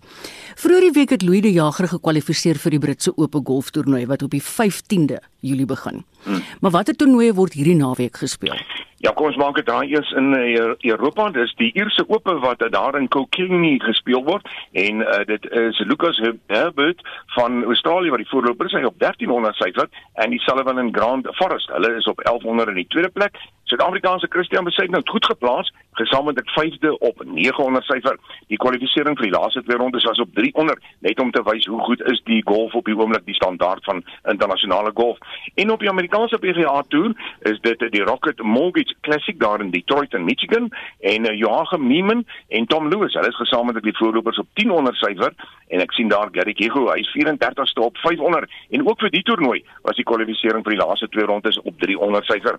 Vroeger die week het Louis de Jager gekwalifiseer vir die Britse Ope golftoernooi wat op die 15de Julie begin. Hmm. Maar watter toernooie word hierdie naweek gespeel? Ja, kom ons maak dit daai eers in uh, Europa. Dis die Ierse Ope wat uh, daar in Kilkenny gespeel word en uh, dit is Lucas Herbert van Australië wat die voorloper is. Hy op 1300 syfer en die Sullivan in Grand Forest. Hulle is op 1100 in die tweede plek. Suid-Afrikaanse Christian Besaid nou goed geplaas, gesamentlik 5de op 900 syfer. Die kwalifikasie vir die laaste twee rondes was op 300, net om te wys hoe goed is die golf op die oomblik die standaard van internasionale golf. En op die Amerikaanse PGA Tour is dit die Rocket Mortgage Classic daar in Detroit in Michigan en uh, Joachim Neiman en Tom Lewis, hulle is gesamentlik die voorlopers op 1000 syfer en ek sien daar Gary Kego, hy is 34ste op 500 en ook vir die toernooi was die kwalifikasie vir die laaste twee rondes op 300 syfer.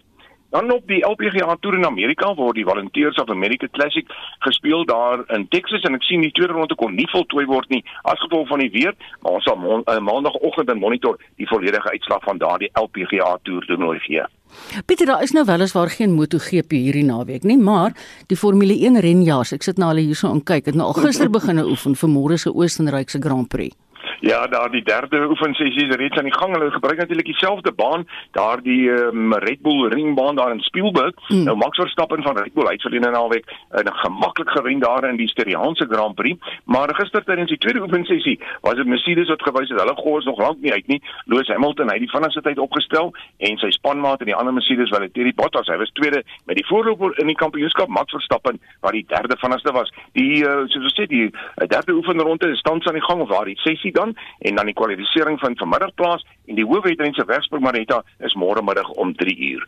Dan op die LPGA Tour in Amerika waar die Volunteers of America Classic gespeel daar in Texas en ek sien die tweede ronde kon nie voltooi word nie as gevolg van die weer, maar ons sal uh, maandagooggend in monitor die volledige uitslag van daardie LPGA Tour toernooi gee. Pieter, daar is nou weliswaar geen MotoGP hierdie naweek nie, maar die Formule 1 renjaars, ek sit nou al hierso en kyk, het nou al gister begine oefen vir môre se Oostenryk se Grand Prix. Ja, daar die derde oefensessie is reeds aan die gang. Hulle gebruik natuurlik dieselfde baan, daar die um, Red Bull ringbaan daar in Spielberg. Mm. Nou Max Verstappen van Red Bull het vir die naweek 'n uh, gemaklik gewen daar in die Styriaanse Grand Prix, maar gister tydens die tweede oefensessie was dit Mercedes wat gewys het hulle gooi is nog lank nie uit nie. Lewis Hamilton het die vinnigste tyd opgestel en sy spanmaat en die ander Mercedes Valtteri Bottas, hy was tweede met die voorloper in die kampioenskap Max Verstappen wat die derde vinnigste was. Die uh, soos ons sê die uh, derde oefenronde is tans aan die gang of waar die sessie dan en dan die kwalifikasie van vanmiddag plaas en die hoofwedrense Wegsburg Marita is môre middag om 3 uur.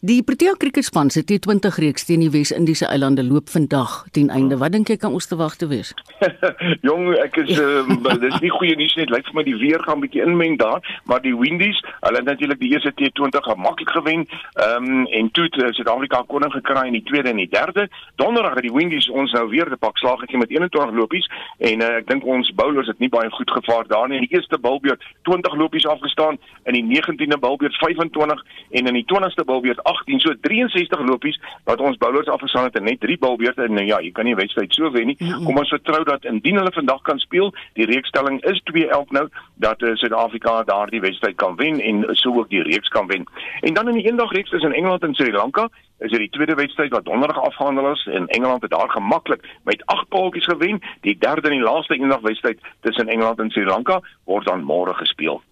Die Protea kriketspan se T20 reeks teen die Wes-Indiese eilande loop vandag ten einde. Wat dink jy kan ons te wag te wees? Jong, ek is uh, dis nie goeie nuus nie. Dit lyk vir my die weer gaan bietjie inmeng daar, maar die Windies, hulle het natuurlik die eerste T20 gemaklik gewen. Ehm um, en toe het uh, Suid-Afrika koning gekry in die tweede en die derde. Donderdag het die Windies ons nou weer te pak slag gegee met 21 lopies en uh, ek dink ons bowlers het nie baie goed gevaar daar nie. In die eerste bowlbeurt 20 lopies afgestaan, in die 19de bowlbeurt 25 en in die 20ste bowlbeurt 18, so 63 lopies wat ons bowlers afgeslaan het en net 3 balbeurte en nou ja, jy kan nie wedstryd so wen nie. Kom ons vertrou dat indien hulle vandag kan speel, die reeksstelling is 2-11 nou dat uh, Suid-Afrika daardie wedstryd kan wen en so ook die reeks kan wen. En dan in die eendagreeks tussen Engeland en Sri Lanka is dit die tweede wedstryd wat donderdag afgehandel is en Engeland het daar gemaklik met 8 paaltjies gewen. Die derde en die laaste eendagwedstryd tussen Engeland en Sri Lanka word dan môre gespeel.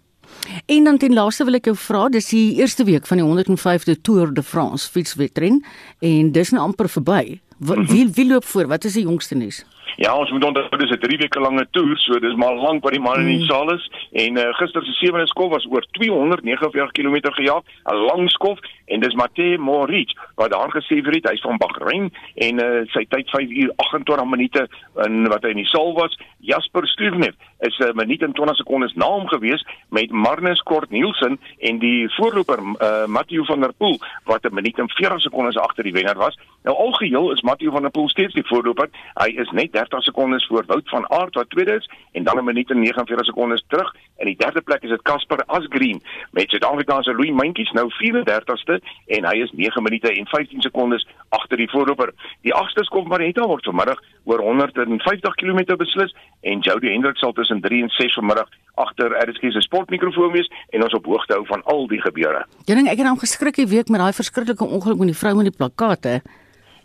En dan ten laaste wil ek jou vra, dis die eerste week van die 105de Tour de France fietswedren en dis nou amper verby. Wie wie loop voor? Wat is die jongste nuus? Ja, ons moet onthou dis 'n 3 weke lange toer, so dis maar lank wat die man in die mm. saal is en uh, gister se sewende skof was oor 249 km gejaag, 'n lang skof en dis Matej Moric wat daar gesê het hy's van Bahrein en uh, sy tyd 5 uur 28 minute in wat hy in die saal was. Jasper Stuyvnev is 'n uh, minuut en 20 sekondes na hom gewees met Magnus Kort Nielsen en die voorloper uh, Matthew van der Poel wat 'n minuut en 40 sekondes agter die wenner was. Nou algeheel is Matthew van der Poel steeds die voorloper. Hy is net 30 sekondes voor Wout van Aert wat tweede is en dan 'n minuut en 49 sekondes terug. In die derde plek is dit Casper Asgreen met Suid-Afrikaanse Louis Mentjes nou 34ste en hy is 9 minute en 15 sekondes agter die voorloper. Die agste skop Marita word vanmiddag oor 150 km beslis en Jody Hendrik sal tussen 3 en 6 vanmiddag agter RSG se sportmikrofoon wees en ons op hoogte hou van al die gebeure. Jong, ek het hom geskrik die week met daai verskriklike ongeluk met die vrou met die plakate.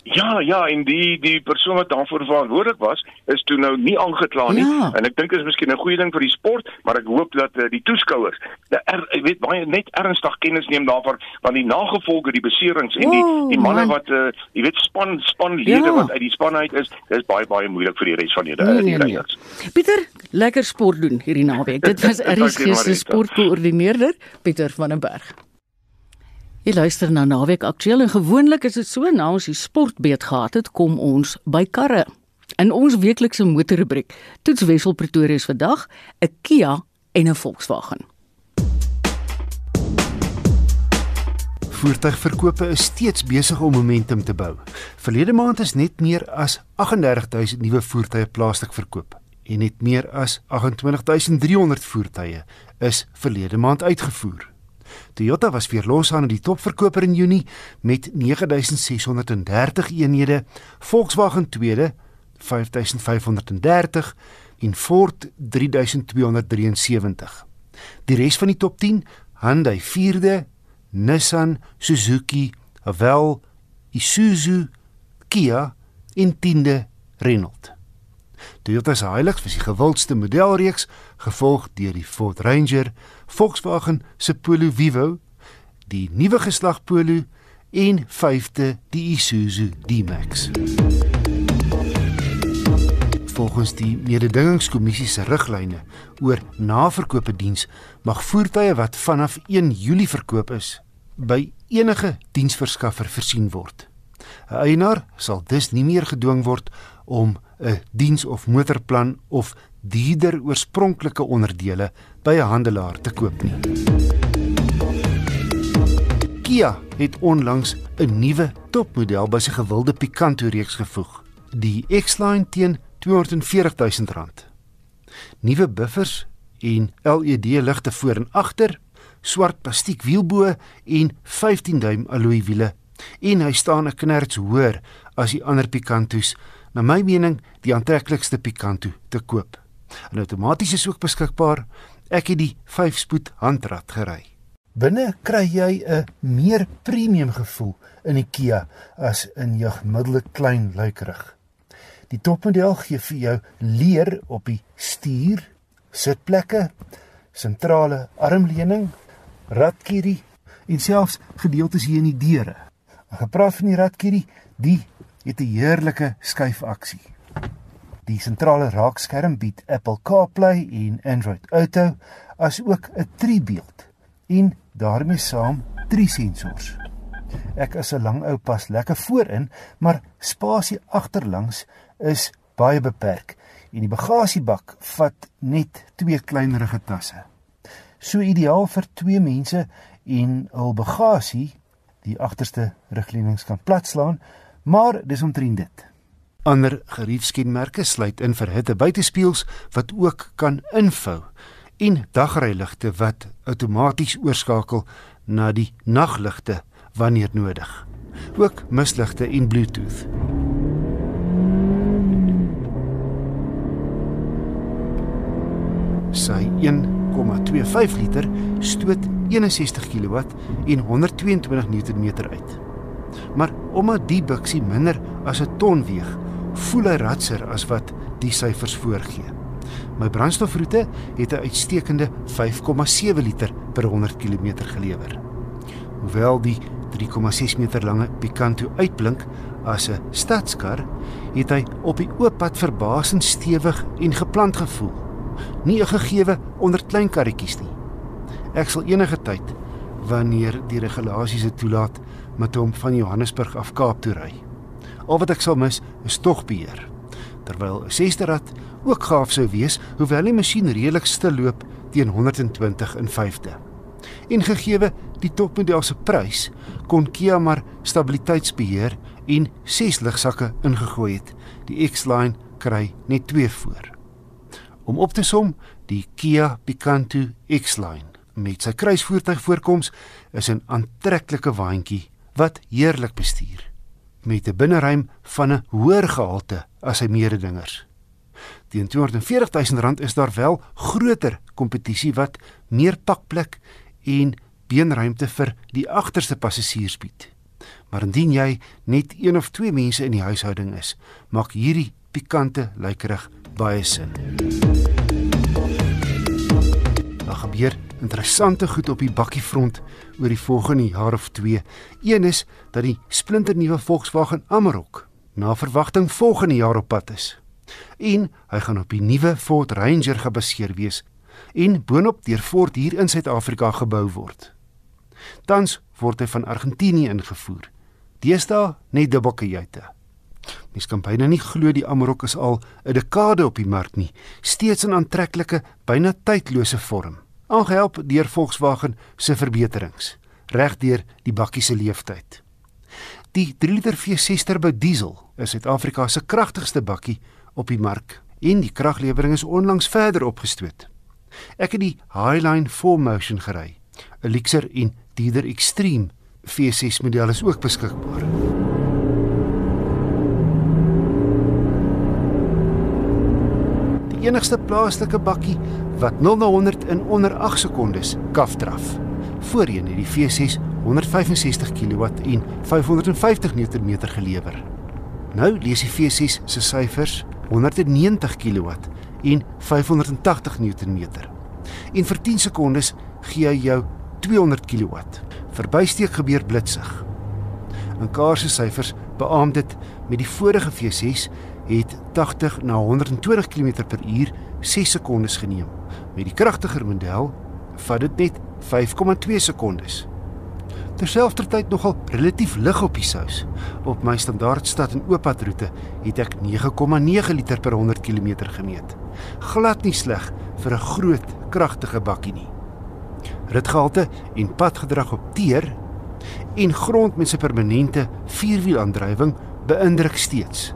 Ja, ja, en die die persoon wat daarvoor verantwoordelik was, is toe nou nie aangekla nie. Ja. En ek dink is miskien 'n goeie ding vir die sport, maar ek hoop dat uh, die toeskouers, er, ek weet baie net ernstig kennis neem daarvan van die nagevolge, die beserings en die die manne wat uh, jy weet span spanlede ja. wat uit die span uit is, dis baie baie moeilik vir die res van die nee, nee, nee. Pieter, lekker sport doen hierdie naweek. Dit was RSG se sportkoördineerder, Pieter van den Berg. Jy luister na Naweek Aktueel en gewoonlik is dit so na ons die sportbeet gehad het, kom ons by karre. In ons weeklikse motorrubriek toets Wessel Pretoria se vandag 'n Kia en 'n Volkswagen. Voertuigverkope is steeds besig om momentum te bou. Verlede maand is net meer as 38000 nuwe voertuie plaaslik verkoop en net meer as 28300 voertuie is verlede maand uitgevoer. Toyota was weer los aan die topverkoper in Junie met 9630 eenhede, Volkswagen tweede 5530 en Ford 3273. Die res van die top 10, Hyundai vierde, Nissan, Suzuki, Haval, Isuzu, Kia en 10de Renault. Toyota se Hilux was die gewildste modelreeks, gevolg deur die Ford Ranger, Volkswagen se Polo Vivo, die nuwe geslag Polo en vyfde die Isuzu D-Max. Volgens die mededingingskommissie se riglyne oor naverkope diens mag voertuie wat vanaf 1 Julie verkoop is by enige diensverskaffer versien word. 'n Eienaar sal dus nie meer gedwing word om 'n diens of motorplan of dierder oorspronklike onderdele by 'n handelaar te koop nie. Kia het onlangs 'n nuwe topmodel by sy gewilde Picanto reeks gevoeg, die X-Line teen R240 000. Nuwe buffers en LED ligte voor en agter, swart plastiek wielbo en 15 duim alloy wiele en hy staan 'n knerts hoër as die ander Picantos na my mening die aantreklikste Picanto te koop. 'n Outomaties is ook beskikbaar. Ek het die 5-spoed handrat gery. Binne kry jy 'n meer premium gevoel in die Kia as in jou gemiddelde klein luikerig. Die topmodel gee vir jou leer op die stuur, sitplekke, sentrale armleuning, radkierie en selfs gedeeltes hier in die deure. En gepraat van die radkierie, die het 'n heerlike skuifaksie. Die sentrale raakskerm bied Apple CarPlay en Android Auto as ook 'n driebeeld en daarmee saam drie sensors. Ek is 'n lang ou pas lekker voorin, maar spasie agterlangs is baie beperk en die bagasiebak vat net twee kleinerige tasse. So ideaal vir twee mense en hul bagasie, die agterste rugleunings kan platslaan, maar dis omtrent dit. Ander geriefskenmerke sluit in vir hitte buitespieëls wat ook kan invou en dagryligte wat outomaties oorskakel na die nagligte wanneer nodig. Ook misligte en Bluetooth. Sy 1,25 liter stoot 61 kW en 122 Nm uit. Maar omdat die biksie minder as 'n ton weeg, voel hy ratser as wat die syfers voorgee. My brandstofroete het 'n uitstekende 5,7 liter per 100 km gelewer. Hoewel die 3,6 meter lange Picanto uitblink as 'n stadskar, het hy op die oop pad verbasend stewig en geplant gevoel. Nie 'n gegewe onder klein karretjies nie. Ek sal enige tyd wanneer die regulasies dit toelaat met hom van Johannesburg af Kaap toe ry. Al wat ek sal mis is tog beheer. Terwyl 'n sesde rad ook gaaf sou wees, hoewel die masjien redelik stil loop teen 120 in 5de. En gegee die topmodel se prys, kon Kia maar stabiliteitsbeheer en 6 ligsakke ingegooi het. Die X-Line kry net 2 voor. Om op te som, die Kia Picanto X-Line met sy kruisvoertuigvoorkoms is 'n aantreklike waantjie wat heerlik bestuur met 'n binneruim van 'n hoër gehalte as sy mededingers. Teen 240 000 rand is daar wel groter kompetisie wat meer pakplek en beenruimte vir die agterste passasiers bied. Maar indien jy net een of twee mense in die huishouding is, maak hierdie pikante lykerig baie sin. Daar gebeur interessante goed op die bakkiefront oor die volgende jaar of 2. Een is dat die splinternuwe Volkswagen Amarok na verwagting volgende jaar op pad is. En hy gaan op die nuwe Ford Ranger gebaseer wees en boonop deur Ford hier in Suid-Afrika gebou word. Tans word hy van Argentinië ingevoer. Deesdae net dubbelkajuite. Mens kan byna nie glo die Amarok is al 'n dekade op die mark nie, steeds in aantreklike, byna tydlose vorm aangehelp deur Volkswagen se verbeterings regdeur die bakkie se lewensyd. Die 3 liter V6 turbo diesel is Suid-Afrika se kragtigste bakkie op die mark en die kraglewering is onlangs verder opgestoot. Ek het die Highline 4Motion gery. 'n Lexer en Dieder Extreme V6 model is ook beskikbaar. Enigste plaaslike bakkie wat 0 na 100 in onder 8 sekondes kafdraf. Voorheen het die V6 165 kW en 550 Nm gelewer. Nou lees die V6 se syfers 190 kW en 580 Nm. En vir 10 sekondes gee hy jou 200 kW. Verbysteek gebeur blitsig. In Kaar se syfers beamoed dit met die vorige V6 het 80 na 120 km/h 6 sekondes geneem. Met die kragtiger model vat dit net 5,2 sekondes. Terselfdertyd nogal relatief lig op die sous. Op my standaardstad en ooppadroete het ek 9,9 liter per 100 km gemeet. Glad nie sleg vir 'n groot, kragtige bakkie nie. Ritgehalte en padgedrag op teer en grond met sy permanente vierwielaandrywing beïndruk steeds.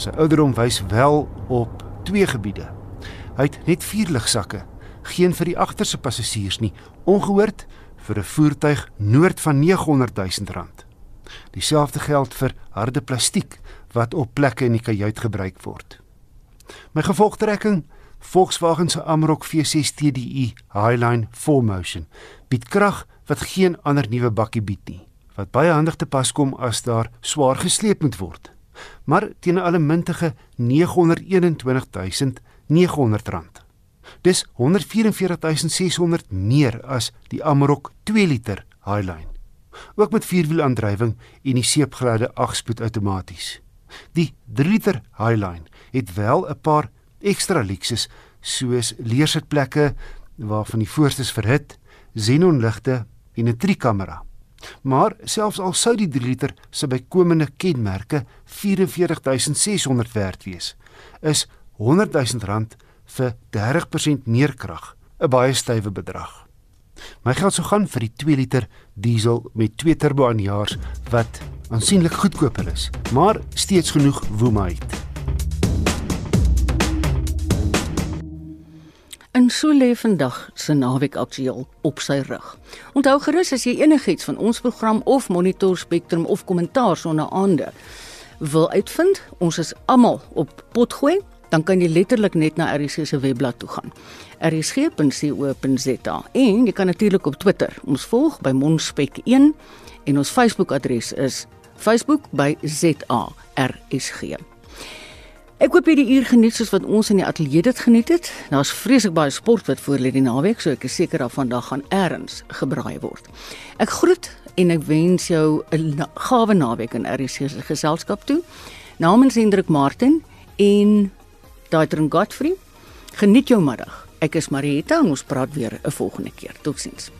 Sy ouderdom wys wel op twee gebiede. Hy het net vier ligsakke, geen vir die agterste passasiers nie, ongehoord vir 'n voertuig noord van 900 000 rand. Dieselfde geld vir harde plastiek wat op plekke in die kajuit gebruik word. My gevolgtrekking Volkswagen se Amarok V6 TDI Highline 4Motion bied krag wat geen ander nuwe bakkie bied nie, wat baie handig te pas kom as daar swaar gesleep moet word. Maar teen 'n allemintige 921900 rand. Dis 144600 meer as die Amarok 2 liter Highline. Ook met vierwielaandrywing en die seepglade 8-spoed outomaties. Die 3 liter Highline het wel 'n paar ekstra luksus soos leersitplekke waarvan die voorstes verhit, xenonligte en 'n trikamera. Maar selfs al sou die 3 liter se bykomende kenmerke 44600 werd wees, is 100 000 rand vir 30% meer krag 'n baie stywe bedrag. My geld sou gaan vir die 2 liter diesel met 2 turbo aanjaars wat aansienlik goedkoper is, maar steeds genoeg woema het. En so lê vandag se naweek aktueel op sy rug. Onthou gerus as jy enigiets van ons program of Monitor Spectrum of kommentaar sonder aande wil uitvind, ons is almal op potgooi, dan kan jy letterlik net na RSG se webblad toe gaan. rsg.co.za en jy kan natuurlik op Twitter ons volg by Monspek1 en ons is Facebook by ZARSG. Ek hoop jy die uur geniet soos wat ons in die ateljee dit geniet het. Daar's vreeslik baie sport wat voor lê die naweek, so ek is seker dat vandag gaan erns gebraai word. Ek groet en ek wens jou 'n na gawe naweek in RC se geselskap toe. Namens Hendrik Martin en Daitron Godfrey. Geniet jou middag. Ek is Marieta en ons praat weer 'n volgende keer. Totsiens.